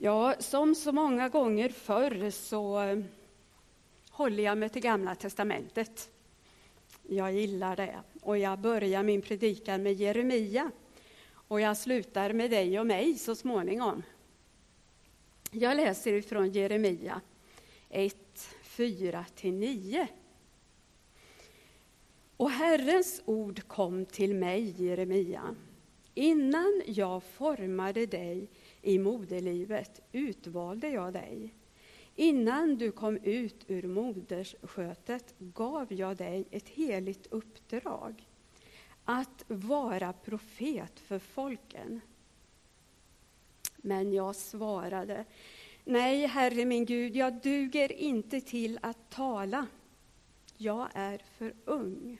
Ja, som så många gånger förr så eh, håller jag mig till Gamla testamentet. Jag gillar det. Och jag börjar min predikan med Jeremia. Och jag slutar med dig och mig så småningom. Jag läser ifrån Jeremia 1, 4-9. Och Herrens ord kom till mig, Jeremia. Innan jag formade dig i moderlivet utvalde jag dig. Innan du kom ut ur moderskötet gav jag dig ett heligt uppdrag att vara profet för folken. Men jag svarade, nej, Herre min Gud, jag duger inte till att tala. Jag är för ung.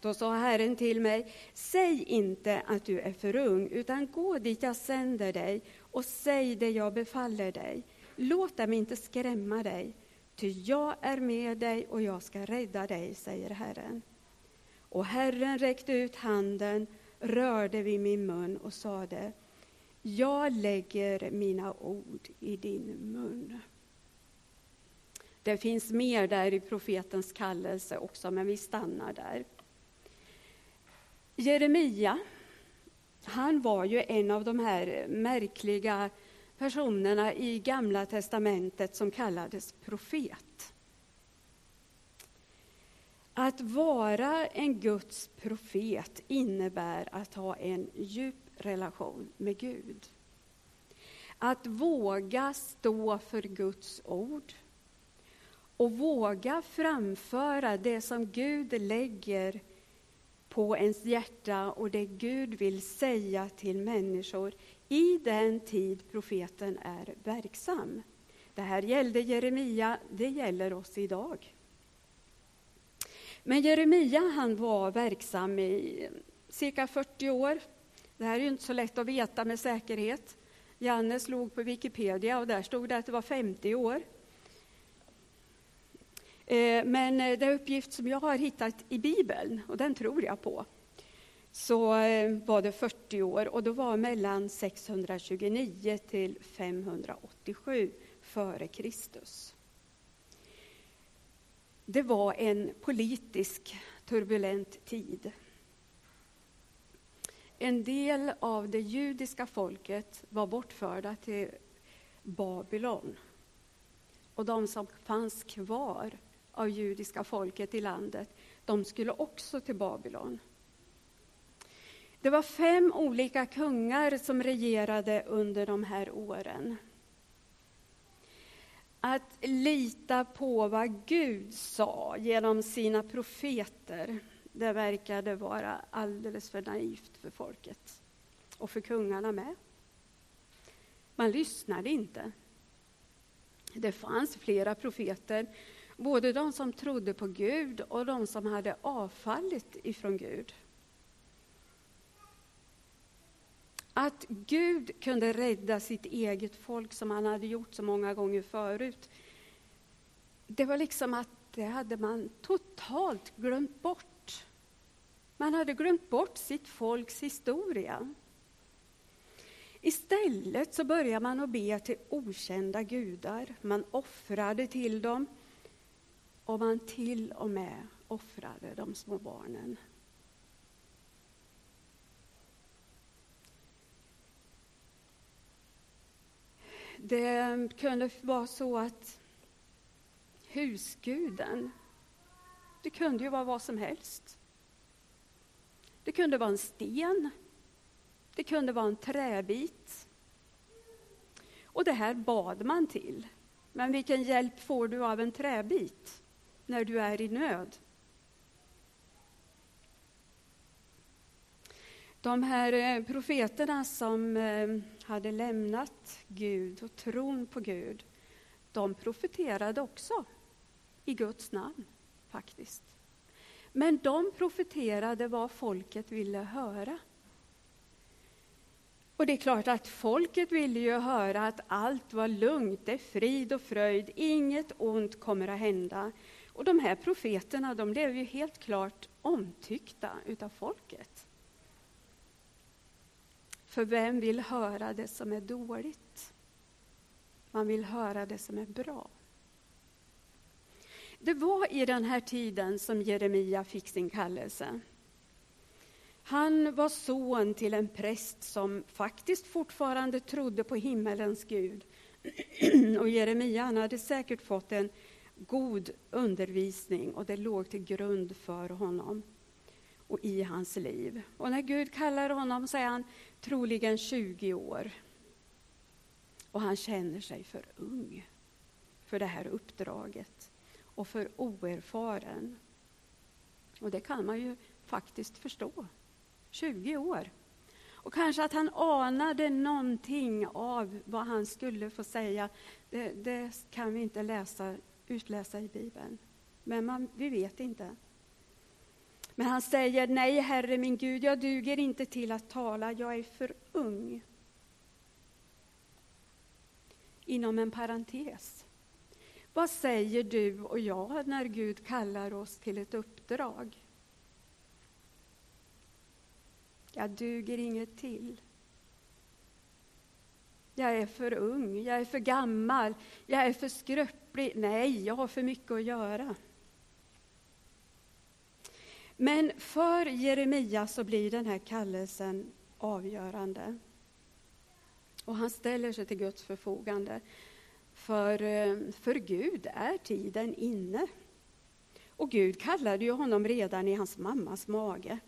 Då sa Herren till mig, säg inte att du är för ung, utan gå dit jag sänder dig och säg det jag befaller dig. Låt dem inte skrämma dig, ty jag är med dig och jag ska rädda dig, säger Herren. Och Herren räckte ut handen, rörde vid min mun och sade, jag lägger mina ord i din mun. Det finns mer där i profetens kallelse också, men vi stannar där. Jeremia, han var ju en av de här märkliga personerna i Gamla testamentet som kallades profet. Att vara en Guds profet innebär att ha en djup relation med Gud. Att våga stå för Guds ord och våga framföra det som Gud lägger på ens hjärta och det Gud vill säga till människor i den tid profeten är verksam. Det här gällde Jeremia, det gäller oss idag. Men Jeremia han var verksam i cirka 40 år. Det här är ju inte så lätt att veta med säkerhet. Janne slog på Wikipedia och där stod det att det var 50 år. Eh, men det den uppgift som jag har hittat i Bibeln, och den tror jag på, så eh, var det 40 år och då var mellan 629 till 587 före Kristus. Det var en politisk turbulent tid. En del av det judiska folket var bortförda till Babylon. Och de som fanns kvar av judiska folket i landet, de skulle också till Babylon. Det var fem olika kungar som regerade under de här åren. Att lita på vad Gud sa genom sina profeter, det verkade vara alldeles för naivt för folket. Och för kungarna med. Man lyssnade inte. Det fanns flera profeter Både de som trodde på Gud och de som hade avfallit ifrån Gud. Att Gud kunde rädda sitt eget folk som han hade gjort så många gånger förut. Det var liksom att det hade man totalt glömt bort. Man hade glömt bort sitt folks historia. Istället så började man att be till okända gudar. Man offrade till dem och man till och med offrade de små barnen. Det kunde vara så att husguden, det kunde ju vara vad som helst. Det kunde vara en sten, det kunde vara en träbit. Och det här bad man till. Men vilken hjälp får du av en träbit? När du är i nöd. De här eh, profeterna som eh, hade lämnat Gud och tron på Gud, de profeterade också i Guds namn, faktiskt. Men de profeterade vad folket ville höra. Och det är klart att folket ville ju höra att allt var lugnt, det är frid och fröjd, inget ont kommer att hända. Och de här profeterna de blev ju helt klart omtyckta utav folket. För vem vill höra det som är dåligt? Man vill höra det som är bra. Det var i den här tiden som Jeremia fick sin kallelse. Han var son till en präst som faktiskt fortfarande trodde på himmelens Gud. Och Jeremia hade säkert fått en god undervisning och det låg till grund för honom och i hans liv. Och när Gud kallar honom så är han troligen 20 år. Och han känner sig för ung för det här uppdraget och för oerfaren. Och det kan man ju faktiskt förstå. 20 år. Och kanske att han anade någonting av vad han skulle få säga. Det, det kan vi inte läsa, utläsa i Bibeln. Men man, vi vet inte. Men han säger, nej Herre min Gud, jag duger inte till att tala, jag är för ung. Inom en parentes. Vad säger du och jag när Gud kallar oss till ett uppdrag? Jag duger inget till. Jag är för ung, jag är för gammal, jag är för skröplig. Nej, jag har för mycket att göra. Men för Jeremia så blir den här kallelsen avgörande. Och han ställer sig till Guds förfogande. För, eh, för Gud är tiden inne. Och Gud kallade ju honom redan i hans mammas mage.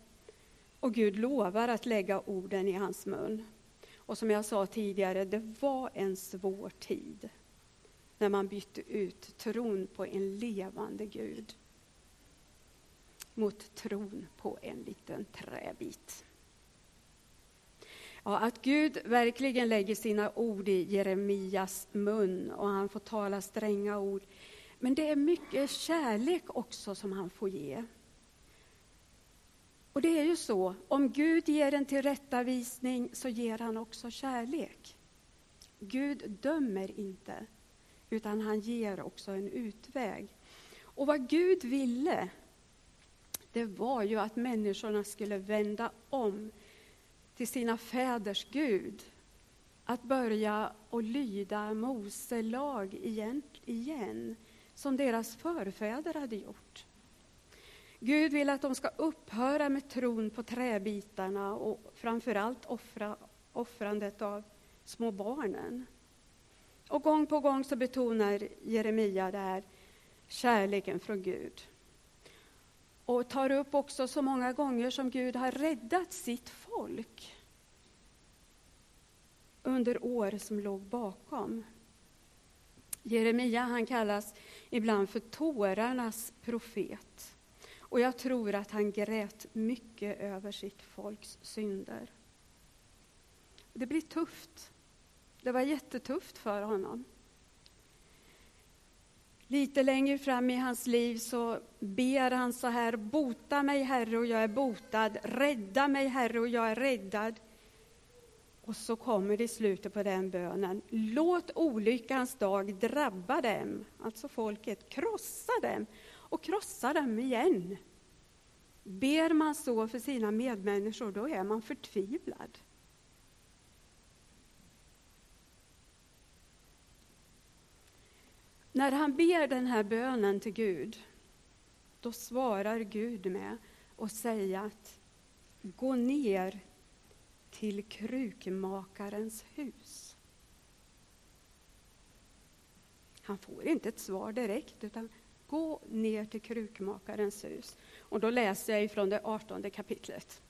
Och Gud lovar att lägga orden i hans mun. Och som jag sa tidigare, det var en svår tid när man bytte ut tron på en levande Gud mot tron på en liten träbit. Ja, att Gud verkligen lägger sina ord i Jeremias mun och han får tala stränga ord. Men det är mycket kärlek också som han får ge. Och det är ju så, om Gud ger en tillrättavisning så ger han också kärlek. Gud dömer inte, utan han ger också en utväg. Och vad Gud ville, det var ju att människorna skulle vända om till sina fäders Gud. Att börja och lyda Mose lag igen, igen, som deras förfäder hade gjort. Gud vill att de ska upphöra med tron på träbitarna och framförallt offra, offrandet av små barnen. Och gång på gång så betonar Jeremia det här, kärleken från Gud. Och tar upp också så många gånger som Gud har räddat sitt folk under år som låg bakom. Jeremia han kallas ibland för tårarnas profet. Och jag tror att han grät mycket över sitt folks synder. Det blir tufft. Det var jättetufft för honom. Lite längre fram i hans liv så ber han så här, bota mig Herre och jag är botad, rädda mig Herre och jag är räddad. Och så kommer det i slutet på den bönen, låt olyckans dag drabba dem, alltså folket, krossa dem och krossa dem igen. Ber man så för sina medmänniskor, då är man förtvivlad. När han ber den här bönen till Gud, då svarar Gud med att säga att gå ner till krukmakarens hus. Han får inte ett svar direkt, utan gå ner till krukmakarens hus. Och då läser jag ifrån det artonde kapitlet.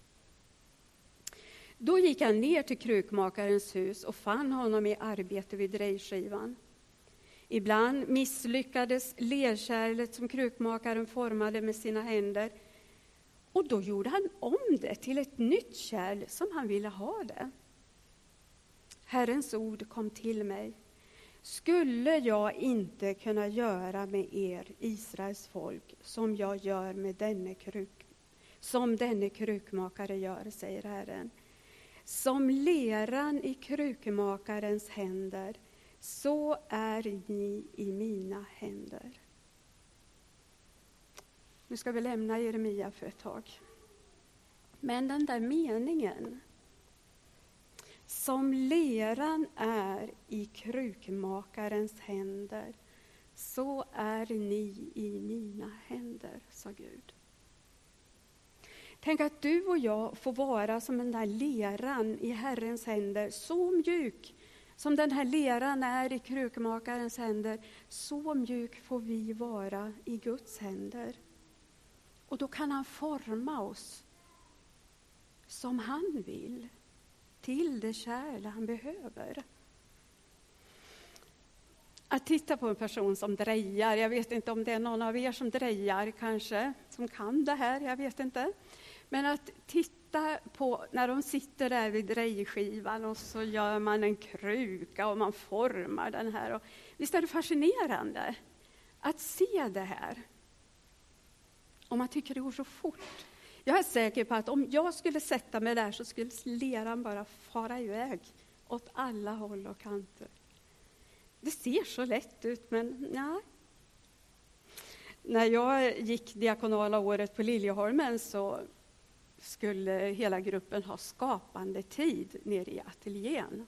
Då gick han ner till krukmakarens hus och fann honom i arbete vid drejskivan. Ibland misslyckades lerkärlet som krukmakaren formade med sina händer. Och då gjorde han om det till ett nytt kärl som han ville ha det. Herrens ord kom till mig. Skulle jag inte kunna göra med er, Israels folk, som jag gör med denne kruk, som denne krukmakare gör, säger Herren. Som leran i krukmakarens händer så är ni i mina händer. Nu ska vi lämna Jeremia för ett tag. Men den där meningen, som leran är i krukmakarens händer, så är ni i mina händer, sa Gud. Tänk att du och jag får vara som den där leran i Herrens händer, så mjuk som den här leran är i krukmakarens händer, så mjuk får vi vara i Guds händer. Och då kan han forma oss som han vill, till det kärl han behöver. Att titta på en person som drejar, jag vet inte om det är någon av er som drejar kanske, som kan det här, jag vet inte. Men att titta på när de sitter där vid drejskivan och så gör man en kruka och man formar den här. Och, visst är det fascinerande att se det här? Och man tycker det går så fort. Jag är säker på att om jag skulle sätta mig där så skulle leran bara fara iväg åt alla håll och kanter. Det ser så lätt ut, men nej. När jag gick diakonala året på Liljeholmen så skulle hela gruppen ha skapande tid nere i ateljén.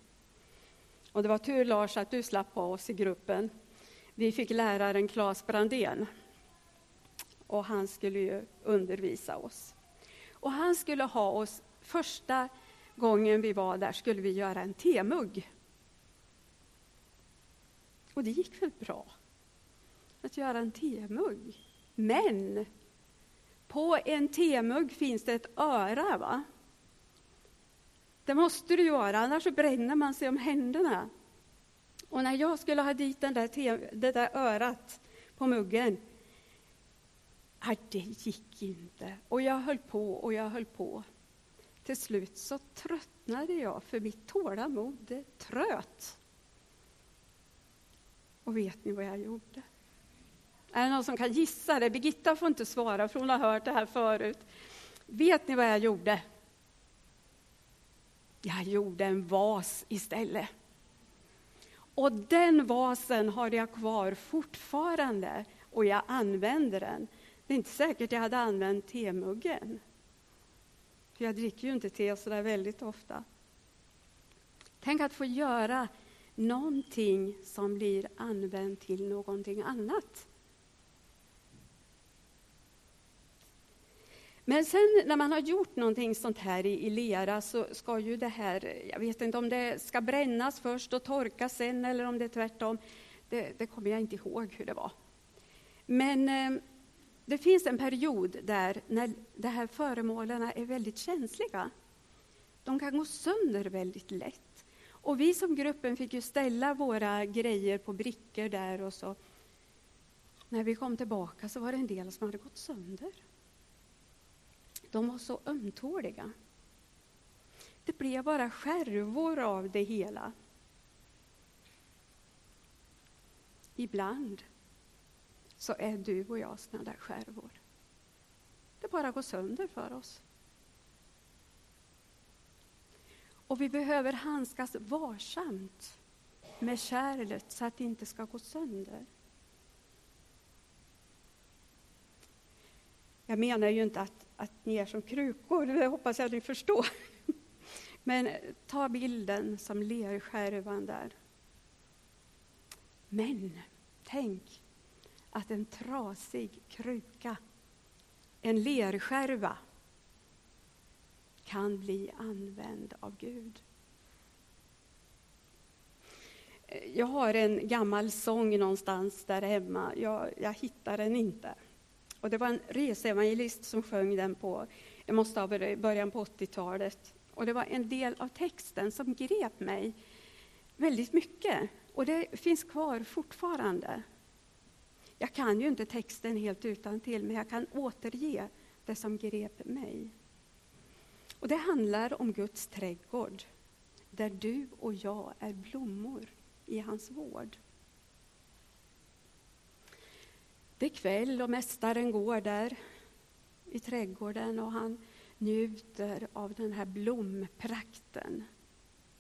Och det var tur Lars att du slapp ha oss i gruppen. Vi fick läraren Claes Brandén och han skulle ju undervisa oss. Och han skulle ha oss, första gången vi var där skulle vi göra en temugg. Och det gick väl bra att göra en temugg. Men på en temugg finns det ett öra. Va? Det måste du göra, annars bränner man sig om händerna. Och när jag skulle ha dit den där det där örat på muggen, nej, det gick inte. Och jag höll på och jag höll på. Till slut så tröttnade jag, för mitt tålamod det tröt. Och vet ni vad jag gjorde? Är det någon som kan gissa det? Birgitta får inte svara, för hon har hört det här förut. Vet ni vad jag gjorde? Jag gjorde en vas istället. Och den vasen har jag kvar fortfarande och jag använder den. Det är inte säkert jag hade använt temuggen. För jag dricker ju inte te så där väldigt ofta. Tänk att få göra någonting som blir använt till någonting annat. Men sen när man har gjort någonting sånt här i, i lera så ska ju det här, jag vet inte om det ska brännas först och torkas sen eller om det är tvärtom. Det, det kommer jag inte ihåg hur det var. Men eh, det finns en period där när de här föremålen är väldigt känsliga. De kan gå sönder väldigt lätt. Och vi som gruppen fick ju ställa våra grejer på brickor där och så. När vi kom tillbaka så var det en del som hade gått sönder. De var så ömtåliga. Det blev bara skärvor av det hela. Ibland så är du och jag såna där skärvor. Det bara går sönder för oss. Och vi behöver handskas varsamt med kärlet så att det inte ska gå sönder. Jag menar ju inte att, att ni är som krukor, det hoppas jag ni förstår. Men ta bilden som lerskärvan där. Men tänk att en trasig kruka, en lerskärva, kan bli använd av Gud. Jag har en gammal sång någonstans där hemma. Jag, jag hittar den inte. Och det var en reseevangelist som sjöng den på, jag måste ha varit början på 80-talet. Och det var en del av texten som grep mig väldigt mycket. Och det finns kvar fortfarande. Jag kan ju inte texten helt utan till, men jag kan återge det som grep mig. Och det handlar om Guds trädgård, där du och jag är blommor i hans vård. Det är kväll och mästaren går där i trädgården och han njuter av den här blomprakten.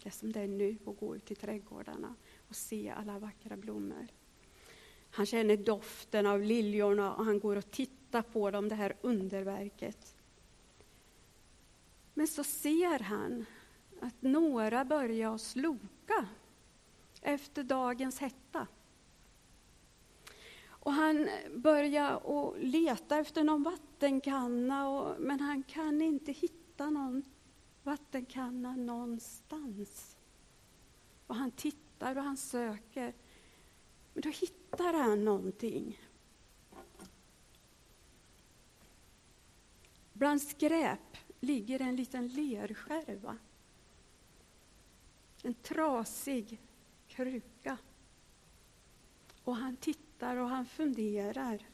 Det är som det är nu att gå ut i trädgårdarna och se alla vackra blommor. Han känner doften av liljorna och han går och tittar på dem, det här underverket. Men så ser han att några börjar sloka efter dagens hetta. Och han börjar leta efter någon vattenkanna, och, men han kan inte hitta någon vattenkanna någonstans. Och han tittar och han söker, men då hittar han någonting. Bland skräp ligger en liten lerskärva. En trasig kruka. Och han tittar och han funderar,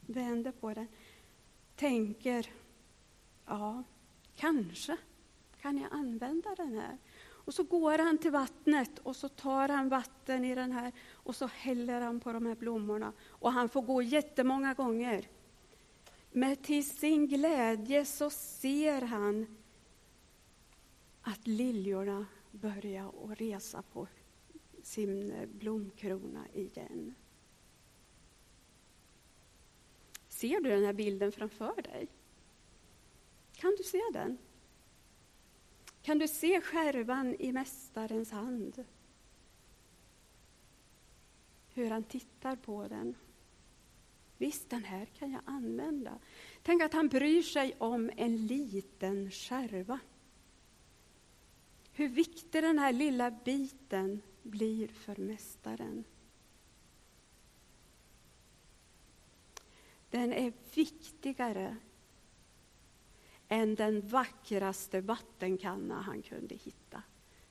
vänder på den, tänker, ja, kanske kan jag använda den här. Och så går han till vattnet och så tar han vatten i den här och så häller han på de här blommorna. Och han får gå jättemånga gånger. Men till sin glädje så ser han att liljorna börjar att resa på sin blomkrona igen. Ser du den här bilden framför dig? Kan du se den? Kan du se skärvan i Mästarens hand? Hur han tittar på den. Visst, den här kan jag använda. Tänk att han bryr sig om en liten skärva. Hur viktig den här lilla biten blir för Mästaren. Den är viktigare än den vackraste vattenkanna han kunde hitta.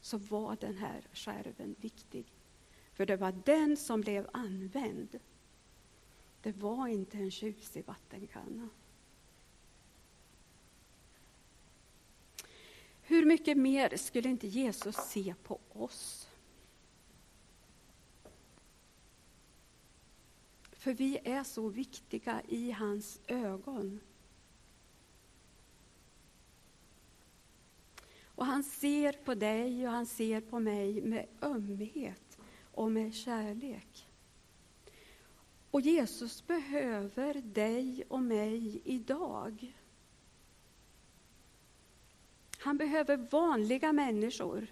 Så var den här skärven viktig. För det var den som blev använd. Det var inte en tjusig vattenkanna. Hur mycket mer skulle inte Jesus se på oss? För vi är så viktiga i hans ögon. Och han ser på dig och han ser på mig med ömhet och med kärlek. Och Jesus behöver dig och mig idag. Han behöver vanliga människor.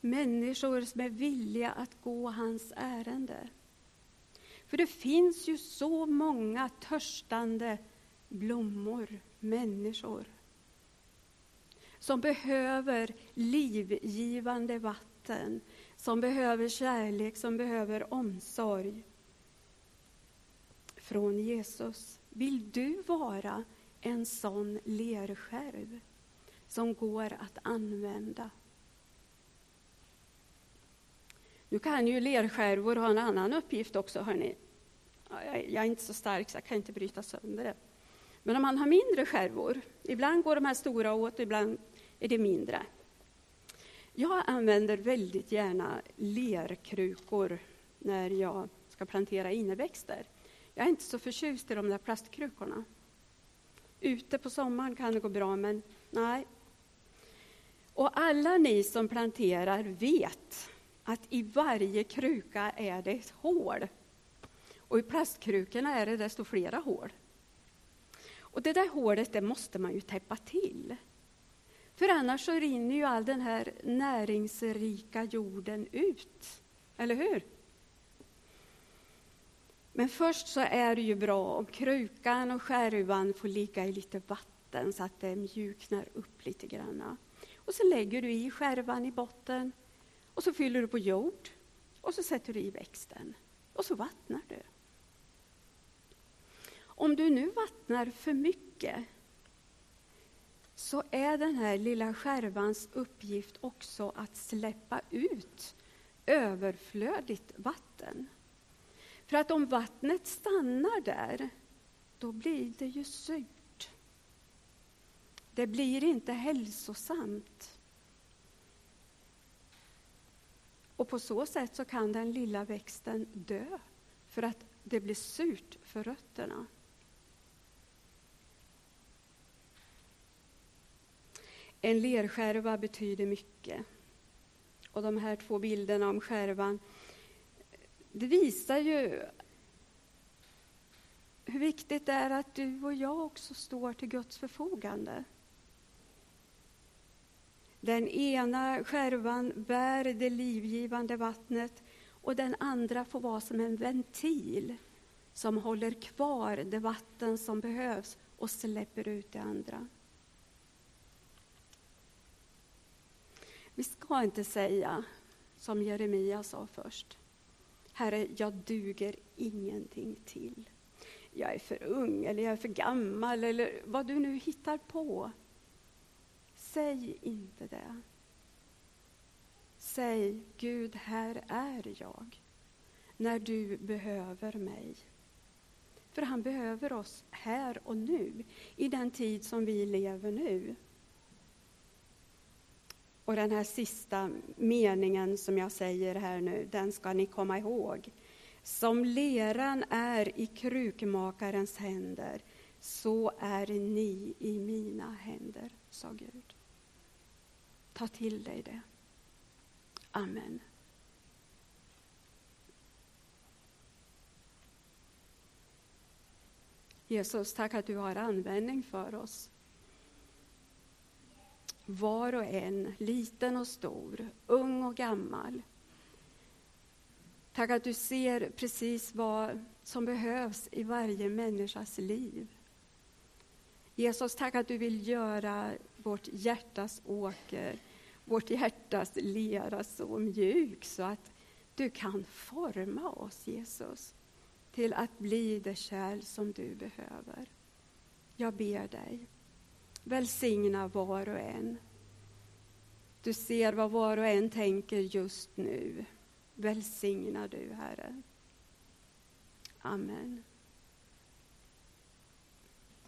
Människor som är villiga att gå hans ärende. För det finns ju så många törstande blommor, människor som behöver livgivande vatten, som behöver kärlek, som behöver omsorg från Jesus. Vill du vara en sån lerskärv som går att använda? Nu kan ju lerskärvor ha en annan uppgift också, hörni. Jag är inte så stark så jag kan inte bryta sönder det. Men om man har mindre skärvor, ibland går de här stora åt, ibland är det mindre. Jag använder väldigt gärna lerkrukor när jag ska plantera inneväxter. Jag är inte så förtjust i de där plastkrukorna. Ute på sommaren kan det gå bra, men nej. Och alla ni som planterar vet att i varje kruka är det ett hål. Och i plastkrukorna är det desto flera hål. Och det där hålet det måste man ju täppa till. För annars så rinner ju all den här näringsrika jorden ut. Eller hur? Men först så är det ju bra om krukan och skärvan får ligga i lite vatten så att det mjuknar upp lite grann. Och så lägger du i skärvan i botten och så fyller du på jord och så sätter du i växten och så vattnar du. Om du nu vattnar för mycket så är den här lilla skärvans uppgift också att släppa ut överflödigt vatten. För att om vattnet stannar där, då blir det ju surt. Det blir inte hälsosamt. Och på så sätt så kan den lilla växten dö, för att det blir surt för rötterna. En lerskärva betyder mycket. Och de här två bilderna om skärvan, det visar ju hur viktigt det är att du och jag också står till Guds förfogande. Den ena skärvan bär det livgivande vattnet och den andra får vara som en ventil som håller kvar det vatten som behövs och släpper ut det andra. Vi ska inte säga som Jeremia sa först. Herre, jag duger ingenting till. Jag är för ung eller jag är för gammal eller vad du nu hittar på. Säg inte det. Säg, Gud, här är jag när du behöver mig. För han behöver oss här och nu, i den tid som vi lever nu. Och den här sista meningen som jag säger här nu, den ska ni komma ihåg. Som leran är i krukmakarens händer, så är ni i mina händer, sa Gud. Ta till dig det. Amen. Jesus, tack att du har användning för oss. Var och en, liten och stor, ung och gammal. Tack att du ser precis vad som behövs i varje människas liv. Jesus, tack att du vill göra vårt hjärtas åker, vårt hjärtas lera så mjuk så att du kan forma oss, Jesus, till att bli det kärl som du behöver. Jag ber dig, välsigna var och en. Du ser vad var och en tänker just nu. Välsigna du, Herre. Amen.